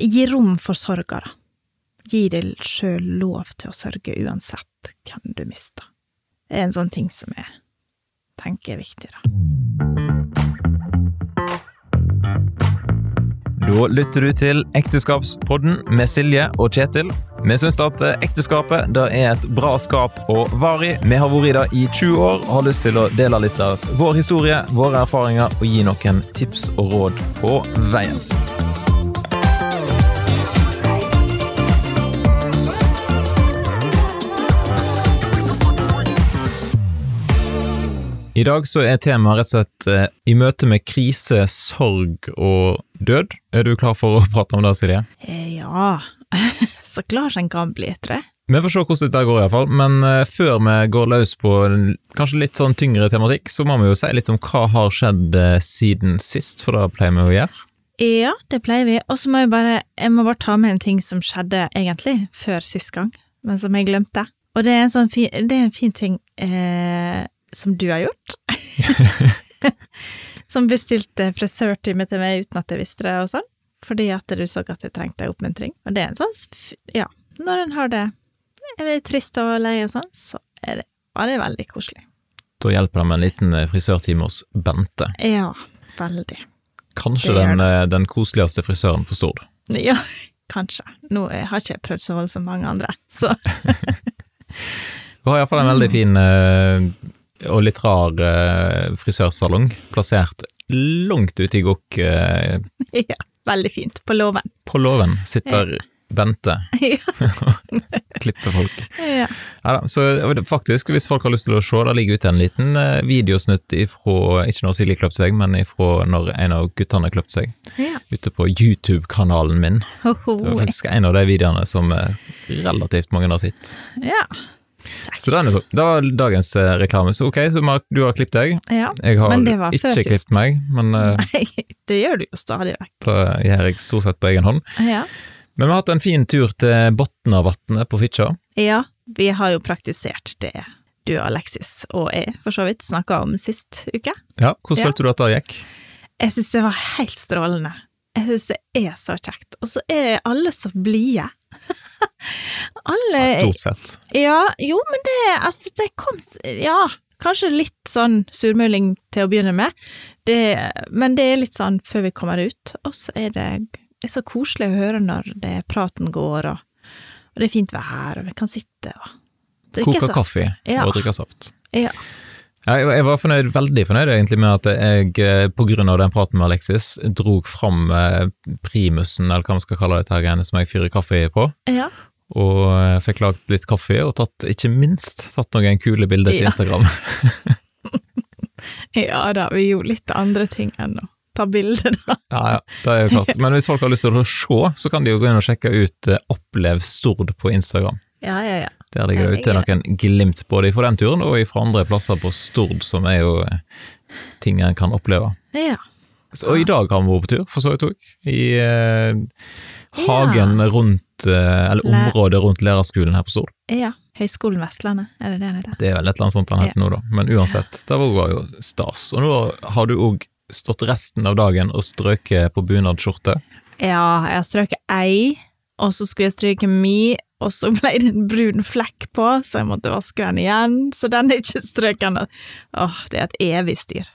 gi rom for sorga, da. Gi deg sjøl lov til å sørge uansett hvem du mister. Det er en sånn ting som jeg tenker er viktig, da. Da lytter du til Ekteskapspodden med Silje og Kjetil. Vi syns at ekteskapet det er et bra skap være i. Vi har vært i det i 20 år og har lyst til å dele litt av vår historie, våre erfaringer og gi noen tips og råd på veien. I dag så er temaet rett og slett eh, i møte med krise, sorg og død. Er du klar for å prate om det, Silje? Eh, Ja, så klar som en kan bli, tror jeg. Vi får se hvordan dette går, iallfall. Men eh, før vi går løs på en kanskje litt sånn tyngre tematikk, så må vi jo si litt om hva har skjedd eh, siden sist, for det pleier vi å gjøre. Ja, det pleier vi. Og så må jeg bare Jeg må bare ta med en ting som skjedde egentlig før sist gang, men som jeg glemte. Og det er en sånn fin, det er en fin ting eh, som du har gjort. som bestilte frisørtime til meg uten at jeg visste det og sånn. Fordi at du så at jeg trengte oppmuntring. Og det er en sånn Ja, når en har det er trist og lei og sånn, så er det bare veldig koselig. Da hjelper det med en liten eh, frisørtime hos Bente. Ja, veldig. Kanskje den, eh, den koseligste frisøren på Stord. Ja, kanskje. Nå eh, har ikke jeg prøvd så voldsomt mange andre, så Du har iallfall en veldig fin eh, og litt rar uh, frisørsalong, plassert langt ute i gokk. Uh, ja, veldig fint. På låven. På låven sitter Bente, og klipper folk. ja. Ja da, så faktisk, hvis folk har lyst til å se, det ligger ute en liten uh, videosnutt ifra, ikke når Silje kløpte seg, men ifra når en av guttene kløpte seg, ja. ute på YouTube-kanalen min. Oho. Det var faktisk en av de videoene som relativt mange har sett. ja. Så det er så. Det var dagens eh, reklame. Så ok, så Mark, du har klippet deg. ja. Jeg har Men det var ikke klippet meg, men eh, Nei, det gjør du jo stadig vekk. det gjør jeg stort sett på egen hånd. Ja. Men vi har hatt en fin tur til Botnavatnet på Fitjar. ja, vi har jo praktisert det du, Alexis, og jeg for så vidt snakka om sist uke. Ja, hvordan Ja. følte du at det gikk? Jeg syns det var helt strålende. Jeg syns det er så kjekt. Og så er alle så blide. alle Ja, stort sett. Ja, jo, men det Altså, det kom Ja, kanskje litt sånn surmuling til å begynne med, det, men det er litt sånn før vi kommer ut, og så er det, det er så koselig å høre når det, praten går, og, og det er fint vær, og vi kan sitte og drikke Koke saft. kaffe Ja. og drikke saft. Ja. Jeg var fornøyd, veldig fornøyd egentlig med at jeg, pga. på grunn av den praten med Alexis, drog fram eh, primusen, eller hva man skal kalle dette her som jeg fyrer kaffe på, ja. og eh, fikk lagd litt kaffe, og tatt, ikke minst, tatt noen kule bilder til Ja. Instagram. Ja da, vi gjorde litt andre ting enn å ta bilder, da. Ja, ja, det er jo klart. Men hvis folk har lyst til å se, så kan de jo gå inn og sjekke ut eh, Opplev Stord på Instagram. Ja, ja, ja. Der ligger det ute noen glimt både fra den turen og fra andre plasser på Stord, som er jo eh, ting en kan oppleve. Ja. Så, og i dag har vi vært på tur, for så vidt òg. I eh, hagen rundt, eh, eller området rundt lærerskolen her på Stord. ja. Høgskolen Vestlandet, er det det den heter? Det er vel et eller annet sånt han heter nå, da. Men uansett, det var jo stas. Og nå har du òg stått resten av dagen og strøket på bunadsskjorte. Ja, jeg har strøket ei, og så skulle jeg stryke mi, og så ble det en brun flekk på, så jeg måtte vaske den igjen, så den er ikke strøken. Åh, det er et evig styr.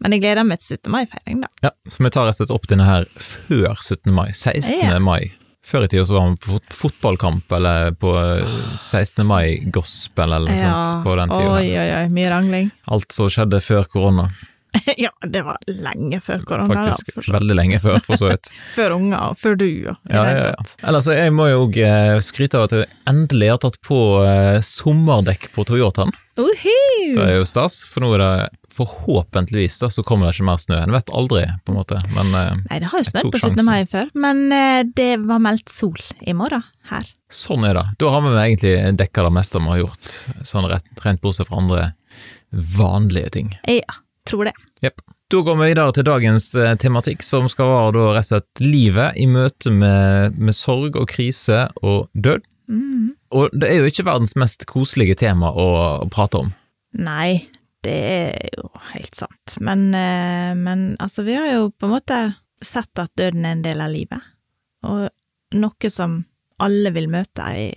Men jeg gleder meg til 17. mai-feiring, da. Ja, så vi tar rett og slett opp denne her før 17. mai. 16. Ja. mai. Før i tida så var vi på fot fotballkamp, eller på eh, 16. mai-gospel, eller noe sånt, på den tida. Oi, oi, oi, mye rangling. Alt som skjedde før korona. ja, det var lenge før korona, da. Faktisk For veldig lenge før, for så vidt. Før unger, før du, og Ja, ja, ja. Ellers, jeg må jo òg skryte av at jeg endelig har tatt på eh, sommerdekk på Toyotaen. Uhi! Det er jo stas, for nå er det forhåpentligvis da, så kommer det ikke mer snø. En vet aldri, på en måte, men eh, Nei, det har jo snødd på 17. mai før, men eh, det var meldt sol i morgen her. sånn er det. Da har vi egentlig dekka det meste vi har gjort, sånn rett, rent bortsett fra andre vanlige ting. Ja, tror det. Yep. Da går vi videre til dagens eh, tematikk, som skal være da rett og slett livet i møte med, med sorg og krise og død. Mm. Og det er jo ikke verdens mest koselige tema å, å prate om. Nei, det er jo helt sant. Men, eh, men altså, vi har jo på en måte sett at døden er en del av livet. Og noe som alle vil møte i,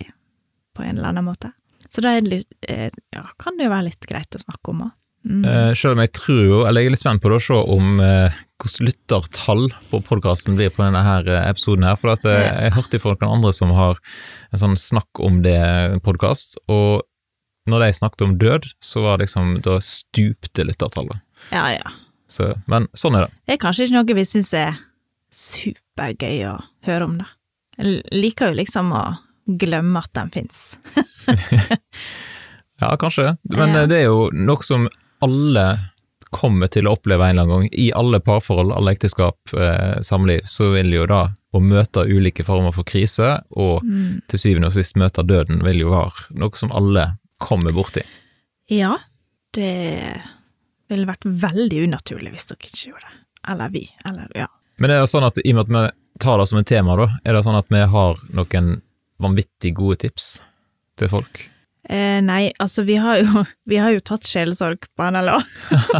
på en eller annen måte. Så da det eh, ja, kan det jo være litt greit å snakke om òg. Mm. Eh, selv om jeg tror jo, eller jeg er litt spent på det, å se om eh, hvordan lyttertall på podkasten blir på denne her eh, episoden her. For at, Ja. jeg hørte fra noen andre som har en sånn snakk om det podkast, og når de snakket om død, så var det liksom, da stupte lyttertallet. Ja, ja. Så, men sånn er det. Det er kanskje ikke noe vi syns er supergøy å høre om, da. Jeg liker jo liksom å glemme at den fins. Ja, kanskje. Men Ja. det er jo noe som alle kommer til å oppleve en eller annen gang. I alle parforhold, alle ekteskap, eh, samliv, så vil jo da å møte ulike former for krise, og Mm. til syvende og sist møte døden, vil jo være noe som alle kommer borti. Ja, det ville vært veldig unaturlig hvis dere ikke gjorde det. Eller vi. Eller, ja. Men er det sånn at i og med at vi tar det som et tema, da, er det sånn at vi har noen vanvittig gode tips til folk? Eh, nei, altså vi har jo, vi har jo tatt sjelesorg på NLA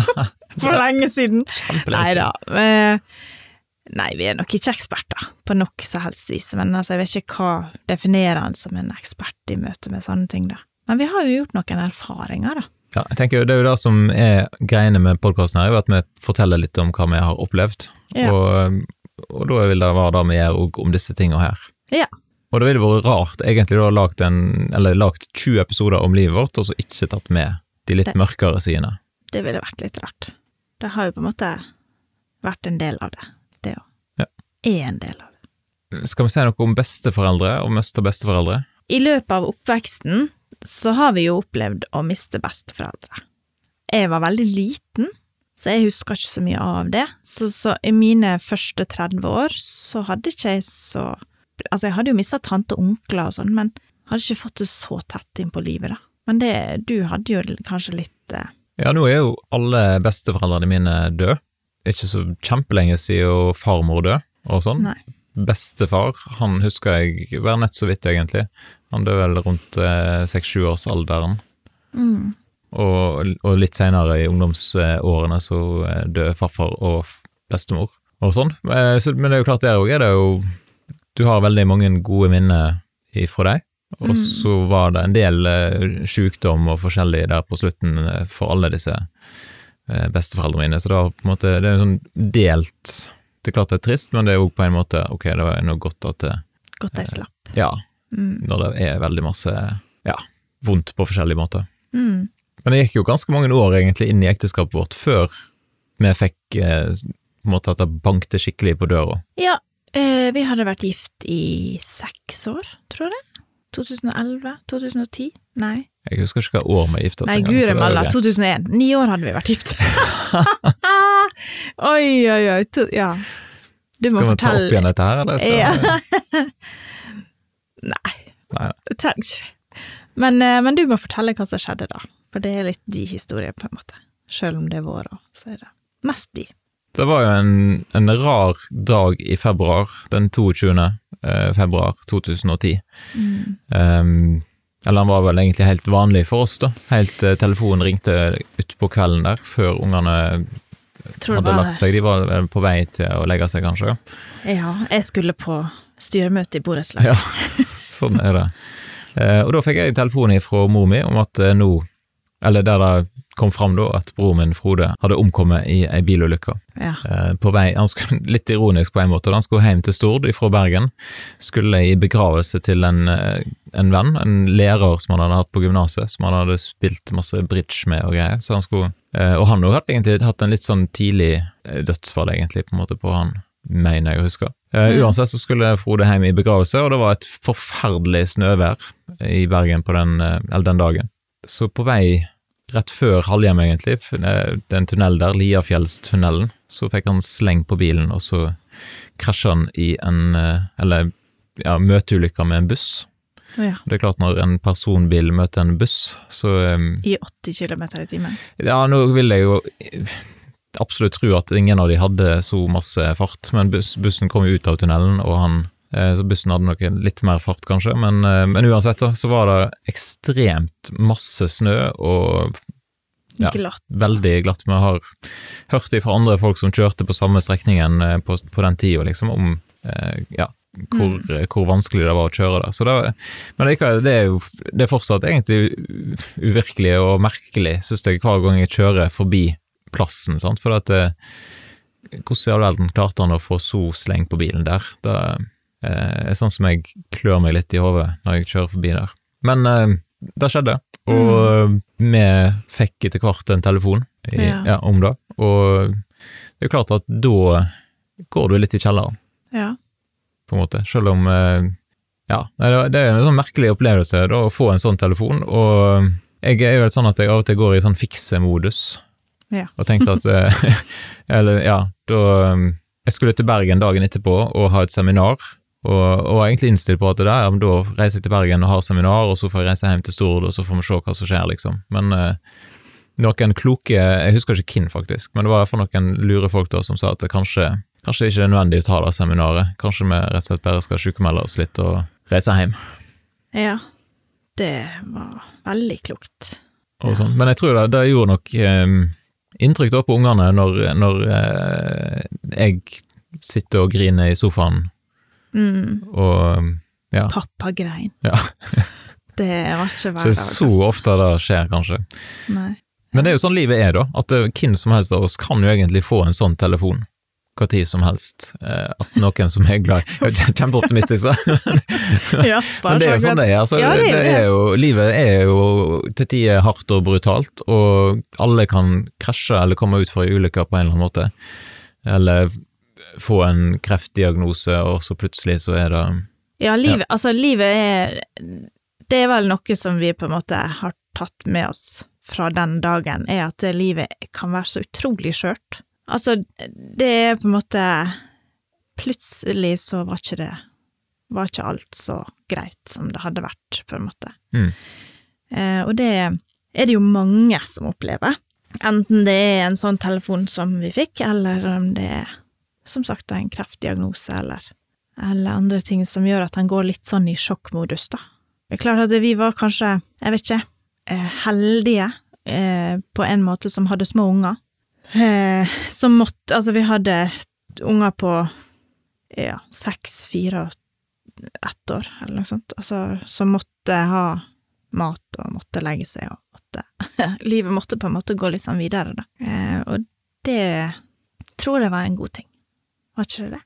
for lenge siden. Nei da. Eh, nei, vi er nok ikke eksperter på nok som helst vis, men altså, jeg vet ikke hva definerer han som en ekspert i møte med sånne ting, da. Men vi har jo gjort noen erfaringer, da. Ja, jeg tenker jo Det er jo det som er greiene med podkasten, her, er jo at vi forteller litt om hva vi har opplevd. Ja. Og, og da vil det være det vi gjør om disse tingene her. Ja. Og det ville vært rart egentlig da lagt, en, eller lagt 20 episoder om livet vårt, og så ikke tatt med de litt Det- mørkere sidene. Det ville vært litt rart. Det har jo på en måte vært en del av det, det òg. Ja. Er en del av det. Skal vi si noe om besteforeldre og miste besteforeldre? I løpet av oppveksten så har vi jo opplevd å miste besteforeldre. Jeg var veldig liten, så jeg husker ikke så mye av det. Så, så i mine første 30 år så hadde ikke jeg så Altså, jeg hadde jo mista tante og onkler og sånn, men hadde ikke fått det så tett inn på livet, da. Men det, du hadde jo kanskje litt eh, Ja, nå er jo alle besteforeldrene mine døde. Ikke så kjempelenge siden farmor døde, og sånn. Nei. Bestefar, han husker jeg var nett så vidt, egentlig. Han døde vel rundt eh, seks-sjuårsalderen. mm, Og, og litt senere i ungdomsårene så eh, døde farfar og bestemor og sånn. Eh, Men det er jo klart, der òg er det jo Du har veldig mange gode minner ifra deg, og Mm. så var det en del sykdom sjukdom og forskjellig der på slutten eh, for alle disse eh, besteforeldrene mine, så det var på en måte Det er jo sånn delt Det er klart det er trist, men det er jo på en måte ok, det var noe godt at det godt jeg slapp. Ja, Mm. når det er veldig masse ja, vondt på forskjellige måter. Mm. Men det gikk jo ganske mange år egentlig inn i ekteskapet vårt før vi fikk eh, på en måte at det bankte skikkelig på døra. Ja, eh, vi hadde vært gift i seks år, tror jeg. 2011? 2010? Nei. Jeg husker ikke hva år vi gifta oss Nei, guri malla, 2001. Ni år hadde vi vært gift. oi, oi, oi. To, ja. Du må Skal vi ta opp igjen dette her, eller? Skal. Nei, Nei, det trenger ikke. Men, eh, men du må fortelle hva som skjedde da, for det er litt de historier, på en måte. Selv om det er vår, så er det mest de. Det var jo en, en rar dag i februar, den 22. eh, februar 2010. Mm. Um, eller den var vel egentlig helt vanlig for oss, da. Helt til telefonen ringte utpå kvelden der, før ungene hadde lagt seg. De var vel på vei til å legge seg, kanskje. Ja, jeg skulle på styremøte i borettslaget. Ja, sånn er det. Eh, og da fikk jeg telefon fra mor mi om at eh, nå, eller der det kom fram da, at broren min Frode hadde omkommet i ei bilulykke. Ja. Eh, på vei, han skulle, litt ironisk på en måte, han skulle hjem til Stord fra Bergen, skulle i begravelse til en, eh, en venn, en lærer som han hadde hatt på gymnaset, som han hadde spilt masse bridge med og greier, så han skulle, eh, og han òg hadde egentlig hatt en litt sånn tidlig dødsfall egentlig, på en måte på han, mener jeg å huske. Mm. uansett så skulle Frode hjem i begravelse, og det var et forferdelig snøvær i Bergen på den, den dagen. Så på vei rett før halvhjem, egentlig, det er den tunnelen der, Liafjellstunnelen, så fikk han sleng på bilen, og så krasja han i en eh, Eller ja, møteulykke med en buss. ja. Det er klart, når en personbil møter en buss, så eh, I 80 km i timen. Ja, nå vil jeg jo absolutt tro at ingen av de hadde så masse fart, men bussen kom jo ut av tunnelen, og han så bussen hadde nok litt mer fart, kanskje, men, eh, men uansett da, så var det ekstremt masse snø og Ja. Glatt. veldig glatt. Vi har hørt det fra andre folk som kjørte på samme strekningen eh, på, på den tida, liksom, om eh, ja, hvor, hvor vanskelig det var å kjøre der. Så det, men likevel, det er jo det er fortsatt egentlig uvirkelig og merkelig, syns jeg, hver gang jeg kjører forbi plassen. Sant? For at det, hvordan i all verden klarte han å få så sleng på bilen der? Det er sånn som jeg klør meg litt i hodet når jeg kjører forbi der. Men eh, det skjedde, og mm. vi fikk etter hvert en telefon i, ja. Ja, om det. Og det er klart at da går du litt i kjelleren, ja. på en måte. Selv om eh, Ja, det er en sånn merkelig opplevelse da, å få en sånn telefon, og jeg er jo sånn at jeg av og til går i sånn fiksemodus, ja. og tenkte at eh, Eller, ja, da Jeg skulle til Bergen dagen etterpå og ha et seminar, og, og egentlig innstilt på at det der, ja, men da reiser jeg til Bergen og har seminar, og så får jeg reise hjem til Stord, og så får vi se hva som skjer, liksom. Men eh, noen kloke Jeg husker ikke hvem, faktisk, men det var iallfall noen lure folk da som sa at det kanskje, kanskje ikke er nødvendig å ta det seminaret. Kanskje vi rett og slett bare skal sykemelde oss litt og reise hjem. Ja, det var veldig klokt. Og sånn. Men jeg tror det, det gjorde nok eh, inntrykk da på ungene når, når eh, jeg sitter og griner i sofaen, mm. og ja. Pappa grein. Ja. det var ikke hver dag. Ikke så ofte det skjer, kanskje. Nei. Men det er jo sånn livet er, da. At hvem som helst av oss kan jo egentlig få en sånn telefon. Hva tid som helst. Eh, at noen som er glad Kjempeoptimistisk, da. ja, Men det er jo sånn det er. Altså, ja, det, det er jo, livet er jo til tider hardt og brutalt, og alle kan krasje eller komme ut for ei ulykke på en eller annen måte. Eller få en kreftdiagnose, og så plutselig så er det Ja, livet, ja. altså livet er Det er vel noe som vi på en måte har tatt med oss fra den dagen, er at livet kan være så utrolig skjørt. Altså, det er på en måte Plutselig så var ikke det Var ikke alt så greit som det hadde vært, på en måte. Mm. Eh, og det er det jo mange som opplever. Enten det er en sånn telefon som vi fikk, eller om det er som sagt en kreftdiagnose, eller, eller andre ting som gjør at han går litt sånn i sjokkmodus, da. Det er klart at vi var kanskje, jeg vet ikke, Eh, heldige eh, på en måte som hadde små unger. Eh, som måtte Altså, vi hadde unger på ja, seks, fire og ett år, eller noe sånt, altså, som måtte ha mat og måtte legge seg og måtte Livet måtte på en måte gå litt sånn videre, da. og det tror jeg var en god ting. Var ikke det det?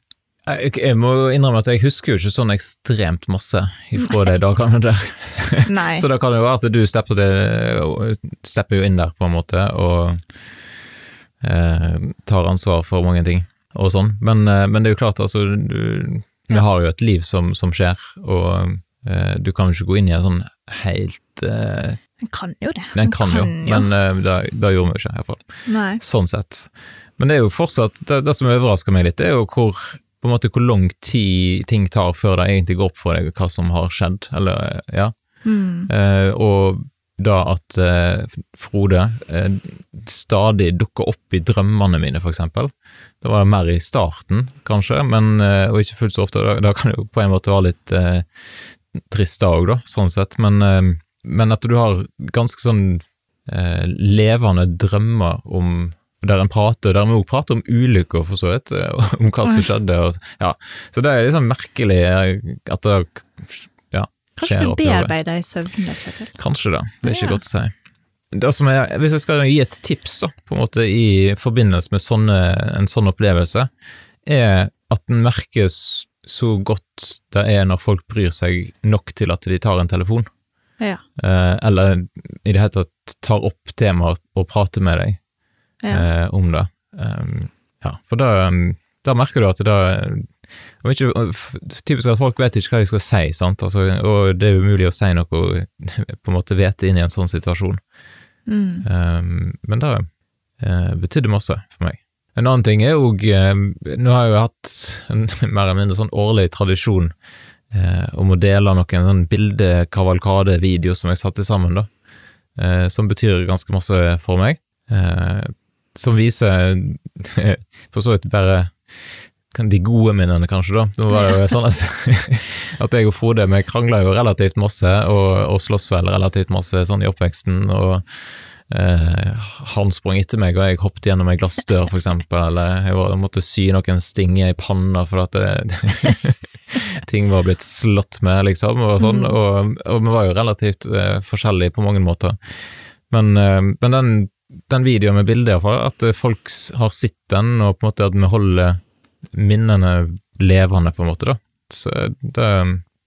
Jeg, må innrømme at jeg husker jo ikke sånn ekstremt masse ifra de dagene der. Så da kan det jo være at du stepper, det, stepper jo inn der, på en måte, og eh, tar ansvar for mange ting og sånn. Men, eh, men det er jo klart, altså, du, vi har jo et liv som, som skjer, og eh, du kan jo ikke gå inn i en sånn helt eh, Den kan jo det. Den kan, kan jo, jo, men eh, det, det gjorde vi jo ikke, iallfall. Sånn sett. Men det er jo fortsatt, det, det som overrasker meg litt, det er jo hvor på en måte hvor lang tid ting tar før det egentlig går opp for deg hva som har skjedd, eller ja. Mm. Eh, og da at eh, Frode eh, stadig dukker opp i drømmene mine, for eksempel. Det var mer i starten, kanskje, men, eh, og ikke fullt så ofte. Da, da kan det jo på en måte være litt eh, trist da òg, da, sånn sett. Men, eh, men, at du har ganske sånn levende drømmer om der en prater, der vi òg prater om ulykker, for så vidt, eh, om hva som skjedde. Og, ja. Så det er liksom merkelig at det ja, Kanskje du bearbeider i søvne? Kanskje det, det er ikke ja. godt å si. Det som er, hvis jeg skal gi et tips da, på en måte i forbindelse med sånne, en sånn opplevelse, er at den merkes så godt det er når folk bryr seg nok til at de tar en telefon. Ja. Eh, eller i det hele tatt tar opp temaet og prater med deg ja. eh, om det. Um, ja, for da, da, merker du at det og ikke, Typisk at folk vet ikke hva de skal si, sant? Altså, og det er umulig å si noe på en måte vete inn i en sånn situasjon. Mm. Um, men det uh, betydde masse for meg. En annen ting er òg uh, Nå har jeg jo hatt en mer eller mindre sånn årlig tradisjon uh, om å dele noen sånn bildekavalkade-video som jeg satte sammen, da. Uh, som betyr ganske masse for meg. Uh, som viser for så vidt bare de gode minnene, kanskje, da. Nå var det jo sånn at, at jeg og Frode vi krangla jo relativt masse, og, og slåss vel relativt masse sånn i oppveksten, og eh, han sprang etter meg, og jeg hoppet gjennom ei glassdør, for eksempel, eller jeg var, måtte sy noen stinger i panna for at det, ting var blitt slått med, liksom, og sånn, Mm. og, og vi var jo relativt eh, forskjellige på mange måter. Men, eh, men den, den videoen med bildet, iallfall, at eh, folk har sett den, og på en måte at vi holder minnene levende, på en måte, da. Så det,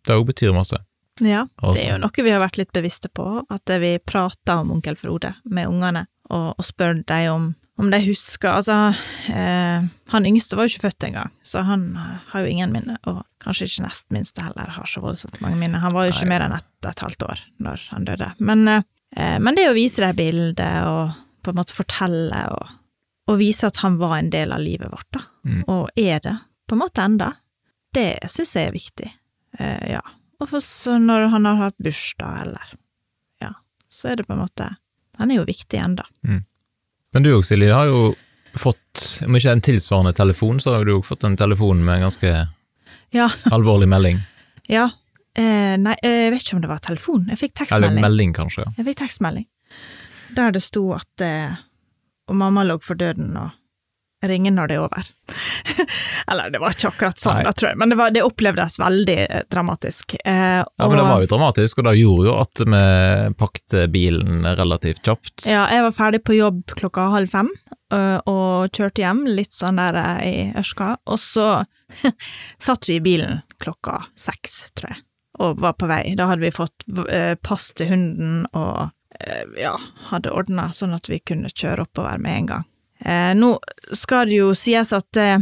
det òg betyr masse. Ja, det er jo noe vi har vært litt bevisste på, at vi prater om onkel Frode med ungene, og, og spør dem om, om de husker Altså, eh, han yngste var jo ikke født engang, så han eh, har jo ingen minne, og kanskje ikke nest minste heller har så voldsomt mange minner. Han var jo ikke Nei. mer enn ett et halvt år når han døde. Men, eh, men det å vise dem bilder, og på en måte fortelle, og, og vise at han var en del av livet vårt, da, Mm. og er det, på en måte enda, det syns jeg er viktig. Eh, ja. Og for så når han har hatt bursdag, eller Ja, så er det på en måte Han er jo viktig ennå. Men du òg, Silje, har jo fått, om ikke en tilsvarende telefon, så har du òg fått en telefon med en ganske Ja. alvorlig melding. ja. Eh, nei, eh, jeg vet ikke om det var telefon. Jeg fikk Eller melding, kanskje. Jeg fikk tekstmelding der det sto at eh, Og mamma lå for døden og ringe når det er over. Eller det var ikke akkurat sånn, Nei. da, tror jeg, men det, var, det opplevdes veldig eh, dramatisk. Eh, Ja, men det var jo dramatisk, og det gjorde jo at vi pakte bilen relativt kjapt. Ja, jeg var ferdig på jobb klokka halv fem, og kjørte hjem, litt sånn der eh, i Ørska, og så satt vi i bilen klokka seks, tror jeg, og var på vei. Da hadde vi fått pass til hunden, og ja, hadde ordna sånn at vi kunne kjøre oppover med en gang. Eh, nå skal det jo sies at eh,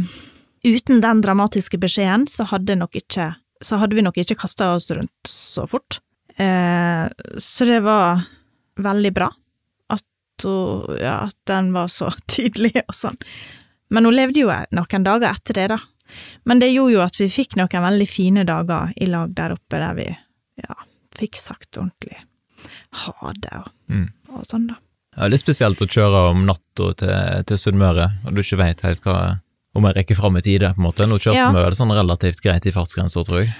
uten den dramatiske beskjeden, så hadde, ikke, så hadde vi nok ikke kasta oss rundt så fort. Eh, så det var veldig bra at, hun, ja, at den var så tydelig og sånn. Men hun levde jo noen dager etter det, da. Men det gjorde jo at vi fikk noen veldig fine dager i lag der oppe, der vi ja, fikk sagt ordentlig ha det Mm. og sånn, da. Ja, det er spesielt å kjøre om natta til, til Sunnmøre, og du ikke veit helt hva om jeg rekker fram i tide, på en måte. Nå kjørte Ja. vi vel sånn relativt greit i fartsgrensa, tror jeg.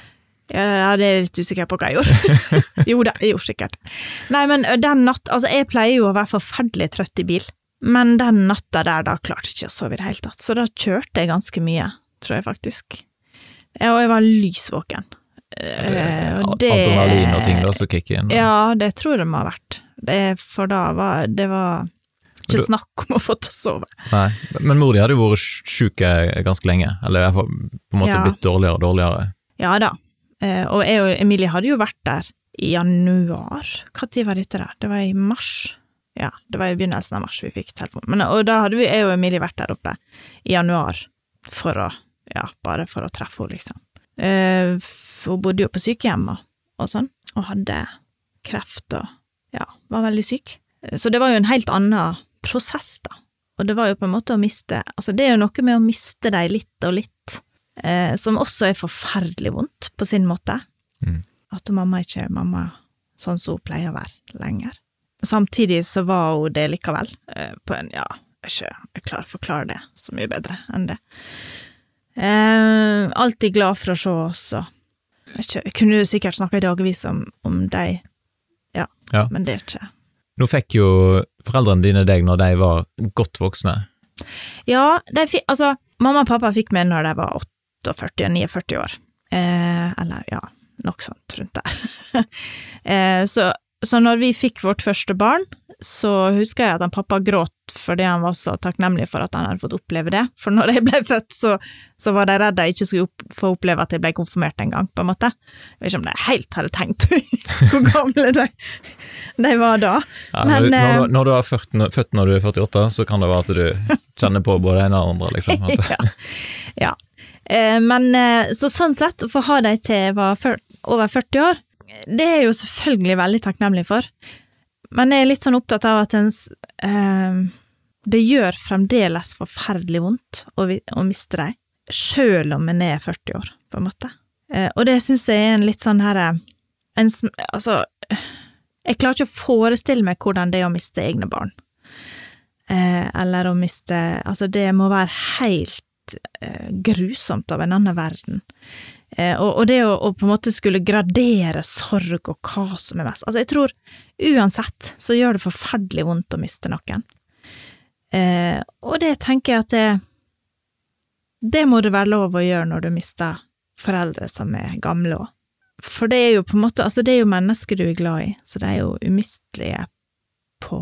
Ja, det er jeg litt usikker på hva jeg gjorde. jo da, jeg gjorde sikkert. Nei, men den natt, altså jeg pleier jo å være forferdelig trøtt i bil, men den natta der, da klarte jeg ikke å sove i det hele tatt, så da kjørte jeg ganske mye, tror jeg faktisk. Og jeg var lysvåken. Eh, og det- Adrenalin og ting da, som kicker inn. Ja, det tror jeg det må ha vært. Det, for da var det var ikke snakk om å få til å sove. Nei, men mor di hadde jo vært sjuk ganske lenge, eller i hvert fall på en måte Ja. blitt dårligere og dårligere. Ja da. Eh, og jeg og Emilie hadde jo vært der i januar. Når var dette der? Det var i mars. Ja, det var i begynnelsen av mars vi fikk telefon. Men, og da hadde vi, jeg og Emilie vært der oppe i januar for å, ja, bare for å treffe henne, liksom. Eh, f- hun bodde jo på sykehjem og, sånn, og hadde kreft og, ja, var veldig syk. Så det var jo en helt annen prosess, da. Og det var jo på en måte å miste Altså, det er jo noe med å miste dem litt og litt eh, som også er forferdelig vondt på sin måte. Mm. At mamma ikke er mamma sånn som hun pleier å være lenger. Samtidig så var hun det likevel, eh, på en, ja, ikke jeg klarer å forklare det så mye bedre enn det. Eh, alltid glad for å se oss, og ikke, jeg kunne jo sikkert snakka i dagevis om, om deg, ja, Ja. men det er ikke Nå fikk jo foreldrene dine deg når de var godt voksne. Ja, de fikk, altså, mamma og pappa fikk meg når de var 48-49 år. Eh, eller ja, nok sånt rundt der. eh, så, så når vi fikk vårt første barn, så husker jeg at han pappa gråt fordi han var så takknemlig for at han hadde fått oppleve det. For når jeg ble født, så, så var de redd jeg ikke skulle opp, få oppleve at jeg ble konfirmert en gang, på en måte. Jeg vet ikke om de helt hadde tenkt hvor gamle de, de var da. Ja, Men, når, du- når, eh, du- når du er født, når- født når du er 48, så kan det være at du kjenner på både det ene og det andre, liksom. Ja. ja. Eh, men eh, så sånn sett, å få ha dem til jeg var over 40 år, det er jeg jo selvfølgelig veldig takknemlig for. Men jeg er litt sånn opptatt av at en, eh, det gjør fremdeles forferdelig vondt å, å miste dem, sjøl om en er 40 år, på en måte. Eh, og det syns jeg er en litt sånn herre en, Altså, jeg klarer ikke å forestille meg hvordan det er å miste egne barn. Eh, eller å miste Altså, det må være helt eh, grusomt av en annen verden. Eh, og, og det å, å på en måte skulle gradere sorg og hva som er mest Altså, jeg tror uansett så gjør det forferdelig vondt å miste noen. Eh, og det tenker jeg at det Det må det være lov å gjøre når du mister foreldre som er gamle òg. For det er jo på en måte Altså, det er jo mennesker du er glad i, så de er jo umistelige på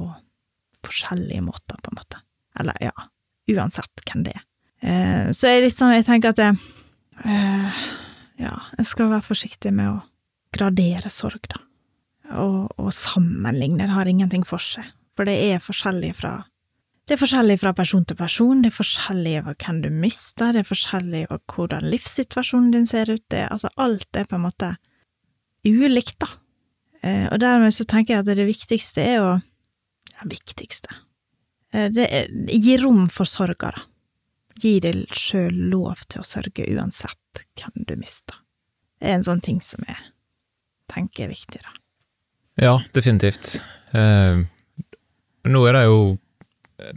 forskjellige måter, på en måte. Eller ja, uansett hvem det er. Eh, så jeg litt sånn, jeg tenker at jeg eh, Ja, jeg skal være forsiktig med å gradere sorg, da. Og, og sammenligne, det har ingenting for seg. For det er forskjellig fra det er forskjellig fra person til person, det er forskjellig over hvem du mister, det er forskjellig over hvordan livssituasjonen din ser ut, det, altså alt er på en måte ulikt, da. Eh, og dermed så tenker jeg at det viktigste er å Ja, viktigste eh, Det er, gi rom for sorga, da. Gi deg sjøl lov til å sørge uansett hvem du miste. Det er en sånn ting som jeg tenker er viktig, da. Ja, definitivt. Eh, nå er det jo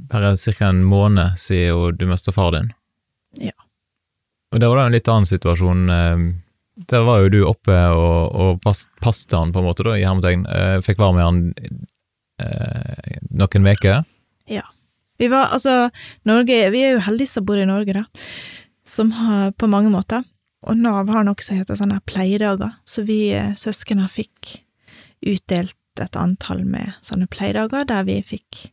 bare ca. en måned siden du mista far din. Ja. Og det var da en litt annen situasjon. eh, Der var jo du oppe og, og passet han, på en måte, da, i hermetegn. Eh, Fikk være med han eh, noen uker. Ja. Vi var altså Norge Vi er jo heldige som bor i Norge, da. Som har på mange måter. Og Nav har noe som heter sånne pleiedager, så vi eh, søskene fikk utdelt et antall med sånne pleiedager, der vi fikk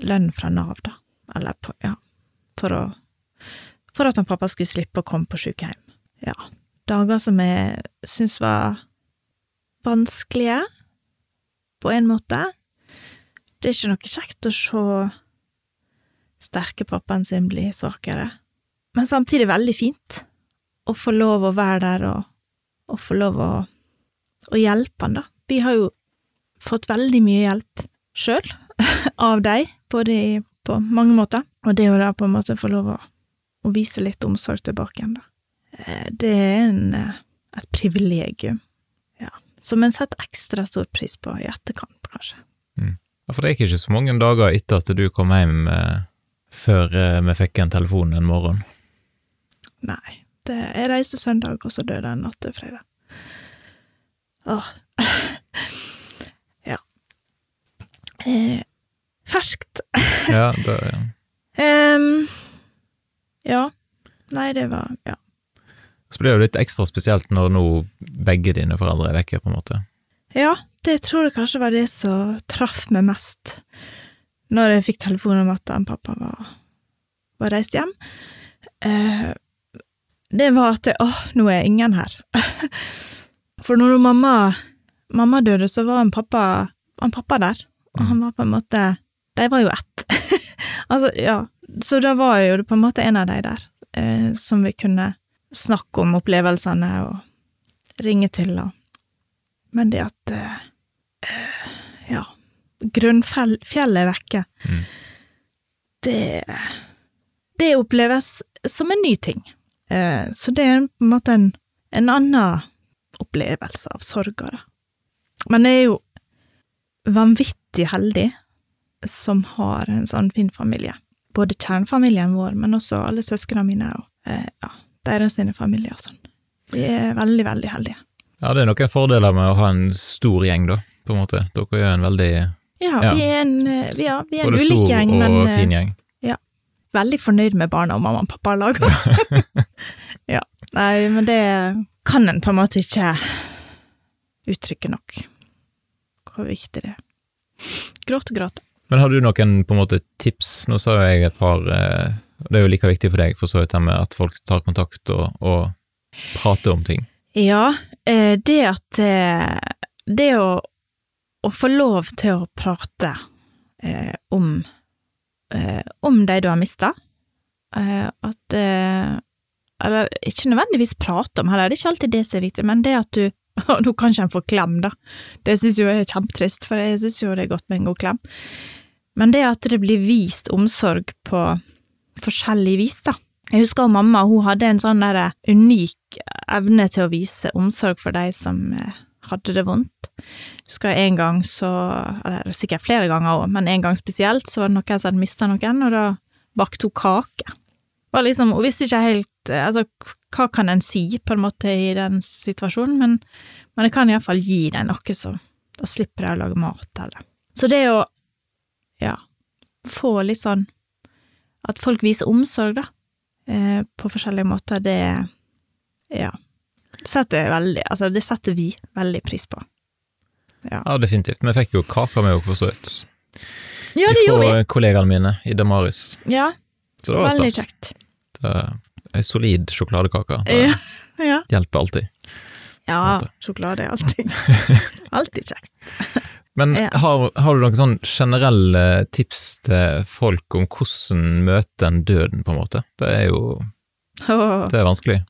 lønn fra Nav, da. Eller på, ja, for å For at han pappa skulle slippe å komme på sykehjem. Ja. Dager som jeg syns var vanskelige, på en måte. Det er ikke noe kjekt å se sterke pappaen sin bli svakere, men samtidig veldig fint å få lov å være der og, og få lov å, å hjelpe han, da. Vi har jo fått veldig mye hjelp sjøl av deg, både i, på mange måter, og det å da på en måte få lov å, å vise litt omsorg tilbake igjen, da. Eh, Det er en, eh, et privilegium, ja, som en setter ekstra stor pris på i etterkant, kanskje. Ja, For det gikk ikke så mange dager etter at du kom hjem eh, før eh, vi fikk en telefon en morgen. Nei, jeg reiste søndag, og så døde jeg natt til fredag. Åh. ja. Eh, ferskt. Ja, det Em, ja. Nei, det var Ja. Så blir det jo litt ekstra spesielt når nå begge dine foreldre er vekke, på en måte. Ja, det tror jeg kanskje var det som traff meg mest, når jeg fikk telefon om at han pappa var, var reist hjem. Eh, det var at det, åh, nå er ingen her. For når mamma, mamma døde, så var en pappa, en pappa der, og han var på en måte De var jo ett. altså, ja. Så da var jo det på en måte en av de der, eh, som vi kunne snakke om opplevelsene og ringe til og Men det at eh, eh, Ja, grunnfjellet er vekke, Mm. det Det oppleves som en ny ting. Eh, så det er på en måte en, en annen opplevelse av sorga, da. Men jeg er jo vanvittig heldig som har en sånn fin familie. Både kjernefamilien vår, men også alle søsknene mine og eh, ja, deres sine familier og sånn. Vi er veldig, veldig heldige. Ja, det er noen fordeler med å ha en stor gjeng, da, på en måte. Dere er en veldig Ja, Ja. vi er en, eh, vi, ja, vi er en både ulik stor men og stor og fin gjeng. Veldig fornøyd med barna og mamma og pappa laga. ja. Nei, men det kan en på en måte ikke uttrykke nok. Hvor viktig det er. Gråte, gråte. Men har du noen på en måte tips? Nå sa jeg et par og Det er jo like viktig for deg, for så vidt, her med at folk tar kontakt og, og prater om ting. Ja, eh, det at eh, Det å, å få lov til å prate eh, om eh, om de du har mista, eh, at eh, Eller ikke nødvendigvis prate om heller, det er ikke alltid det som er viktig, men det at du Og nå kan ikke en få klem, da. Det syns jo jeg er kjempetrist, for jeg syns jo det er godt med en god klem. Men det at det blir vist omsorg på forskjellig vis, da. Jeg husker mamma hun hadde en sånn der unik evne til å vise omsorg for de som eh, hadde det vondt. Jeg husker en gang så, eller sikkert flere ganger òg, men en gang spesielt, så var det noen som hadde mista noen, og da bakte hun kake. Var liksom, hun visste ikke helt eh, Altså, hva kan en si, på en måte, i den situasjonen, men, men jeg kan iallfall gi dem noe, så da slipper jeg å lage mat, eller. Så det å, ja, få litt sånn At folk viser omsorg, da, eh, på forskjellige måter, det, ja, setter veldig Altså, det setter vi veldig pris på. Ja, Ja, definitivt. Vi fikk jo kaka med òg, for så vidt. ja det gjorde vi! Fra kollegaene mine i Damaris. Ja, Så det var veldig stas. kjekt. Det er Ei solid sjokoladekake. Det Ja, ja. hjelper alltid. ja sjokolade er alltid Alltid kjekt. Men har, har du noen sånn generelle tips til folk om hvordan møte en døden, på en måte? Det er jo det er vanskelig.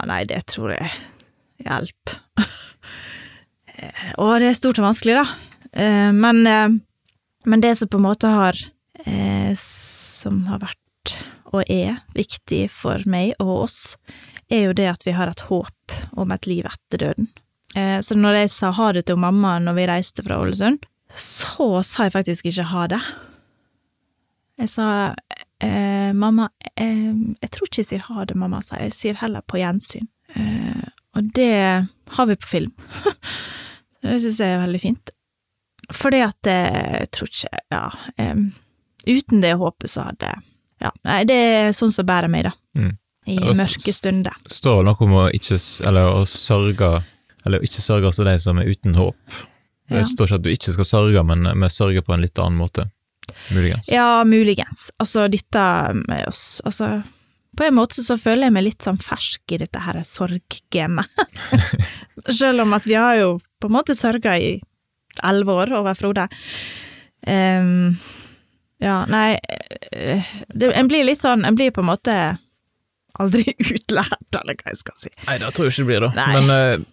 Eh, nei, det tror jeg Hjelp. eh, og det er stort og vanskelig, da. Eh, men, eh, men det som på en måte har eh, Som har vært, og er, viktig for meg og oss, er jo det at vi har et håp om et liv etter døden. Eh, så når jeg sa ha det til mamma når vi reiste fra Ålesund, så sa jeg faktisk ikke ha det. Jeg sa eh, mamma, eh, jeg tror ikke jeg sier ha det, mamma, sier jeg. Sier heller på gjensyn. Eh, og det har vi på film. det syns jeg er veldig fint. Fordi at eh, jeg tror ikke Ja. Eh, uten det håpet så hadde Ja, nei, det er sånn som bærer meg, da. Mm. I og mørke stunder. Står det noe om å ikke Eller å sørge Eller ikke sørge for de som er uten håp. Ja. Det står ikke at du ikke skal sørge, men vi sørger på en litt annen måte. Muligens. Ja, muligens. Altså, dette med oss Altså, på en måte så føler jeg meg litt sånn fersk i dette her sorggamet. Selv om at vi har jo på en måte sørga i elleve år over Frode. Um, ja, nei eh, det, En blir litt sånn En blir på en måte aldri utlært, eller hva jeg skal si. Nei, det tror jeg ikke det blir, da. Nei. Men uh,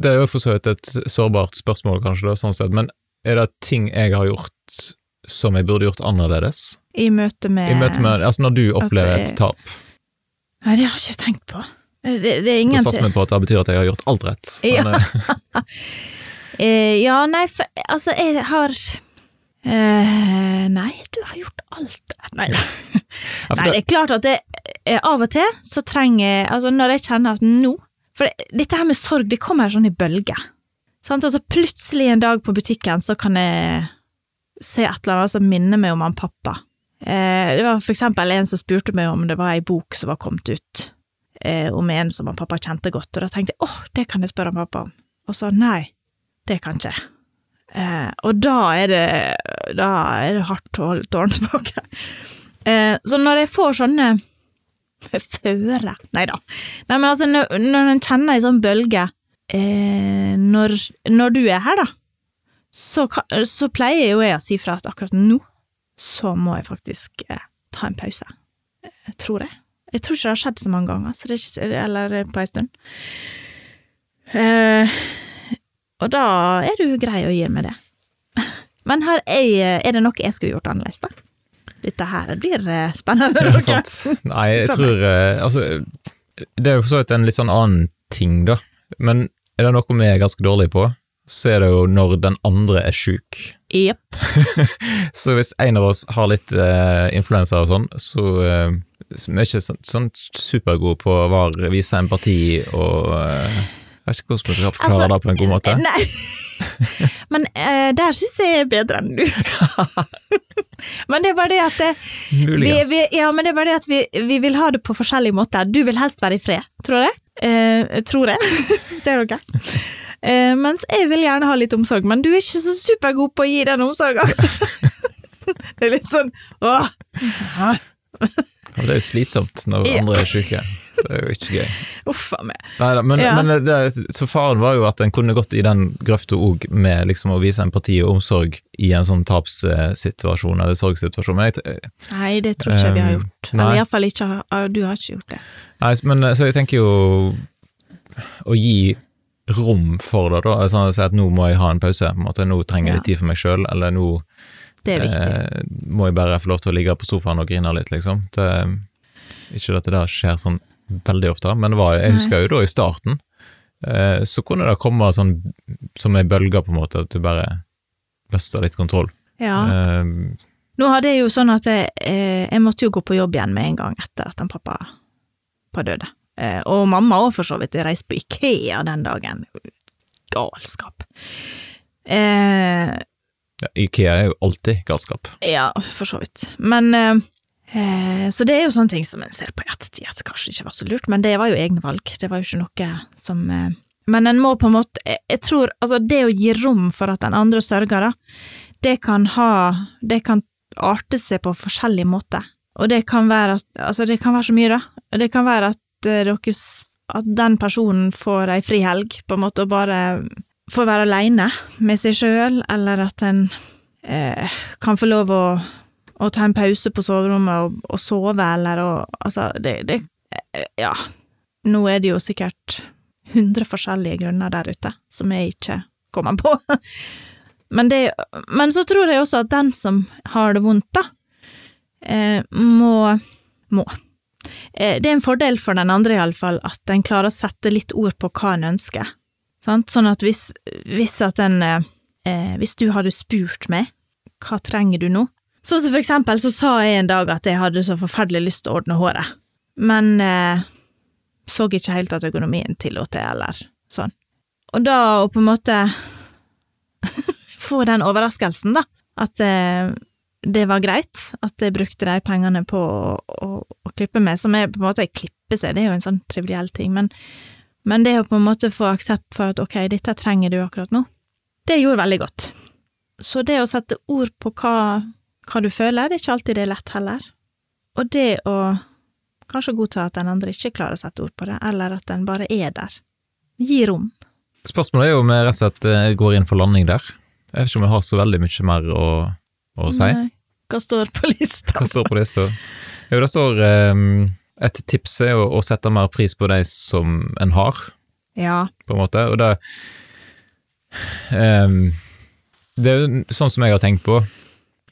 det er jo for så vidt et sårbart spørsmål, kanskje, da, sånn sett. Men er det ting jeg har gjort som jeg burde gjort annerledes? I møte med I møte med Altså, når du opplever det- et tap, Nei, det har jeg ikke tenkt på. Det, det er da ingen satser vi på at det betyr at jeg har gjort alt rett. Ja. Men, eh, Eh, ja, nei, for, altså, jeg har eh, Nei, du har gjort alt rett. Nei, ja, nei, det det, er klart at det, eh, av og til så trenger Altså, når jeg kjenner at nå For det, dette her med sorg, det kommer sånn i bølger. Sant? Altså, plutselig en dag på butikken så kan jeg se et eller annet som minner meg om han pappa. Eh, det var for eksempel en som spurte meg om det var ei bok som var kommet ut eh, om en som han pappa kjente godt, og da tenkte jeg åh, det kan jeg spørre han pappa om. Og sa nei, det kan ikke. Eh, og da er det da er det hardt å holde tårene tilbake. Eh, så når jeg får sånne føre Nei da. Nei, men altså, når, når en kjenner ei sånn bølge når, når du er her, da, så, så pleier jo jeg å si fra at akkurat nå så må jeg faktisk eh, ta en pause. Jeg tror jeg. Jeg tror ikke det har skjedd så mange ganger, så det er ikke, eller på ei stund. Eh, og da er du grei å gi meg det. Men her er, er det noe jeg skulle gjort annerledes, da? Dette her blir eh, spennende. ja, sant. Nei, jeg tror eh, Altså, det er jo for så vidt en litt sånn annen ting, da. Men er det noe vi er ganske dårlige på, så er det jo når den andre er sjuk. Jepp. Så hvis en av oss har litt eh, influensa og sånn, så eh, vi er ikke sånn, sånn supergode på å vise empati og eh, Jeg vet ikke hvordan vi skal forklare Altså, det på en god måte. Nei. Men eh, der syns jeg jeg er bedre enn du. men det er bare det at det, vi, vi, Ja, men det er bare det at vi, vi vil ha det på forskjellige måter. Du vil helst være i fred, tror jeg. Eh, tror jeg. Ser dere? Eh, mens jeg vil gjerne ha litt omsorg, men du er ikke så supergod på å gi den omsorgen. det er litt sånn åh. Ja, det er jo slitsomt når Ja. andre er syke. Det er jo ikke gøy. Uff a meg. Neida, men, Ja. men det, så faren var jo at en kunne gått i den grøfta òg med liksom å vise empati og omsorg i en sånn tapssituasjon eller sorgsituasjon. Men jeg, Nei, det tror ikke um, vi har Um, gjort. nei. Eller iallfall ikke Du har ikke gjort det. Nei, men så jeg tenker jo å gi rom for det, da. Altså, si at nå må jeg ha en pause, på en måte. nå trenger jeg litt tid for meg sjøl, eller nå Det eh, må jeg bare få lov til å ligge på sofaen og grine litt, liksom. Det, ikke at det der skjer sånn veldig ofte, men det var, jeg husker jo da i starten, eh, så kunne det komme sånn som ei bølge, på en måte, at du bare mista litt kontroll. ja. Eh, Nå hadde jeg jo sånn at jeg, eh, jeg måtte jo gå på jobb igjen med en gang etter at han pappa, pappa døde. Eh, og mamma òg, for så vidt, reiste på Ikea den dagen. Galskap. Eh, Ja, Ikea er jo alltid galskap. ja, for så vidt. Men eh, eh, Så det er jo sånne ting som en ser på i ettertid at kanskje ikke var så lurt, men det var jo egne valg. Det var jo ikke noe som eh, Men en må på en måte Jeg, jeg tror Altså, det å gi rom for at den andre sørger, da, det kan ha Det kan arte seg på forskjellige måter. Og det kan være at Altså, det kan være så mye, da. Det kan være at dere At den personen får ei frihelg, på en måte, og bare får være aleine med seg sjøl, eller at en eh, kan få lov å, å ta en pause på soverommet og, og sove, eller å Altså, det, det eh, Ja. Nå er det jo sikkert hundre forskjellige grunner der ute som jeg ikke kommer på. Men, det, men så tror jeg også at den som har det vondt, da, eh, må Må. Eh, det er en fordel for den andre, iallfall, at en klarer å sette litt ord på hva en ønsker. Sånn at hvis, hvis at en eh, eh, Hvis du hadde spurt meg hva trenger du nå? Sånn som for eksempel så sa jeg en dag at jeg hadde så forferdelig lyst til å ordne håret, men eh, så ikke helt at økonomien tillot det, eller sånn. Og da å på en måte få den overraskelsen, da, at eh, det var greit, at jeg brukte de pengene på å, å, å klippe meg, som er på en måte klippe seg, det er jo en sånn triviell ting, men, men det å på en måte få aksept for at ok, dette trenger du akkurat nå, det gjorde veldig godt. Så det å sette ord på hva, hva du føler, det er ikke alltid det er lett heller. Og det å kanskje godta at den andre ikke klarer å sette ord på det, eller at den bare er der. Gi rom. Spørsmålet er jo om jeg rett og slett eh, går inn for landing der. Jeg vet ikke om jeg har så veldig mye mer å, å si. Nei. Hva står på lista? Hva står på lista? Jo, det står um, Et tips er å, å sette mer pris på de som en har, Ja. på en måte, og det um, Det er jo sånn som jeg har tenkt på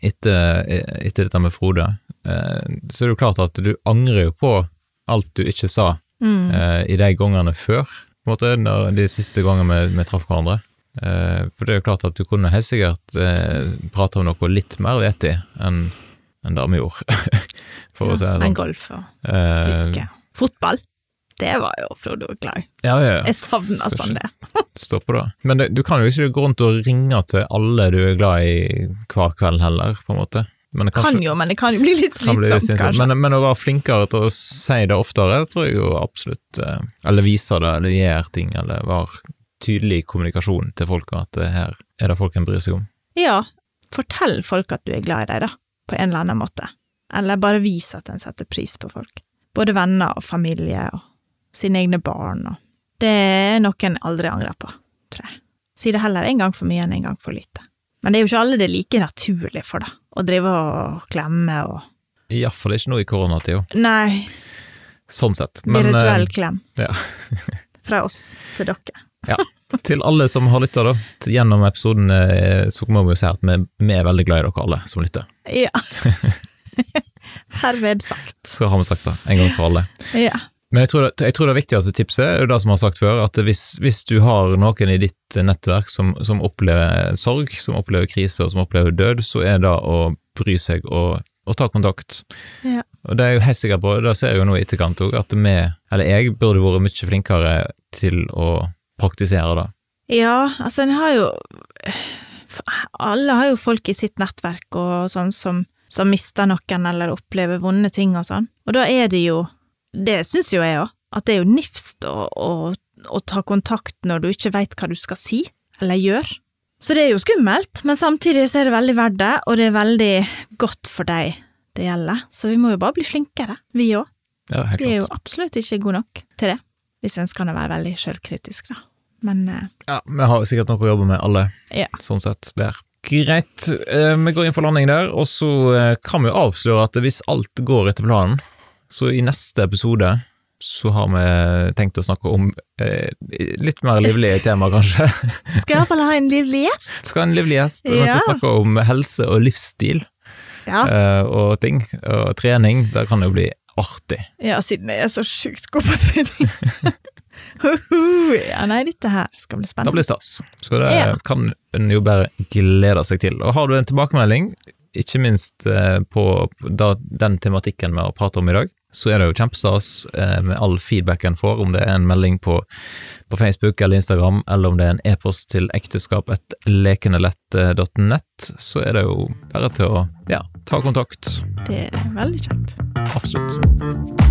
etter, etter dette med Frode, uh, så er det jo klart at du angrer jo på alt du ikke sa Mm. uh, i de gangene før, på en måte, de siste gangene vi, vi traff hverandre. Eh, for det er jo klart at du kunne helt sikkert eh, prate om noe litt mer vettig enn enn det vi gjorde, for å si det En sånn. golf og fiske. fiske. Fotball. Det var jo Frode òg glad i. ja, ja, ja. Jeg savna sånn det. Stopp det. Men det, du kan jo ikke gå rundt og ringe til alle du er glad i hver kveld heller, på en måte. Men det Kan jo, men det kan jo bli litt slitsomt, kanskje. Men, men å være flinkere til å si det oftere, tror jeg jo absolutt eh, Eller vise det, eller gjøre ting, eller være tydelig kommunikasjon til folk at det her er det folk en bryr seg om. Ja, fortell folk at du er glad i dem, da, på en eller annen måte. Eller bare vis at en setter pris på folk. Både venner og familie og sine egne barn og Det er noe en aldri angrer på, tror jeg. Si det heller en gang for mye enn en gang for lite. Men det er jo ikke alle det er like naturlig for, da. Å drive og klemme og Iallfall ikke nå i koronatida, Nei, sånn sett. Men virtuell eh, klem. ja. Fra oss til dere. ja. Til alle som har lytta, da, gjennom episoden, eh, så må vi jo si at vi, vi er veldig glad i dere alle som lytter. Ja. Herved sagt. Så har vi sagt det, en gang for alle. Ja. Men jeg tror, det, jeg tror det viktigste tipset er det som jeg har sagt før, at hvis, hvis du har noen i ditt nettverk som, som opplever sorg, som opplever krise og som opplever død, så er det å bry seg og, og ta kontakt. Ja. Og det er jeg helt sikker på, det ser jeg jo nå i etterkant òg, at vi, eller jeg, burde vært mye flinkere til å praktisere det. Ja, altså en har jo Alle har jo folk i sitt nettverk og sånn som, som mister noen eller opplever vonde ting og sånn, og da er det jo Det syns jo jeg òg, at det er jo nifst å, å, å ta kontakt når du ikke veit hva du skal si eller gjøre. Så det er jo skummelt, men samtidig så er det veldig verdt det, og det er veldig godt for deg det gjelder, så vi må jo bare bli flinkere, vi òg. Ja, Vi er jo absolutt ikke gode nok til det, hvis en skal være veldig sjølkritisk, da. Men eh, Ja, vi har sikkert noe å jobbe med, alle, ja. sånn sett, der. Greit, eh, vi går inn for landing der, og så eh, kan vi jo avsløre at hvis alt går etter planen, så i neste episode så har vi tenkt å snakke om eh, litt mer livlige tema, kanskje. Skal iallfall ha en livlig gjest. Skal ha en livlig gjest, og vi skal snakke om helse og livsstil Ja. og ting, og trening. Det kan jo bli artig. ja, siden jeg er så sjukt god på trening. Ja, nei, dette her skal bli Det spennende. blir stas, så det Ja. kan en jo bare glede seg til. Og har du en tilbakemelding, ikke minst eh, på den tematikken vi har pratet om i dag, så er det jo kjempestas eh, med all feedback en får, om det er en melding på, på Facebook eller Instagram, eller om det er en e-post til ekteskap.lekenelett.nett, så er det jo bare til å ja, ta kontakt. Det er veldig kjekt. Absolutt.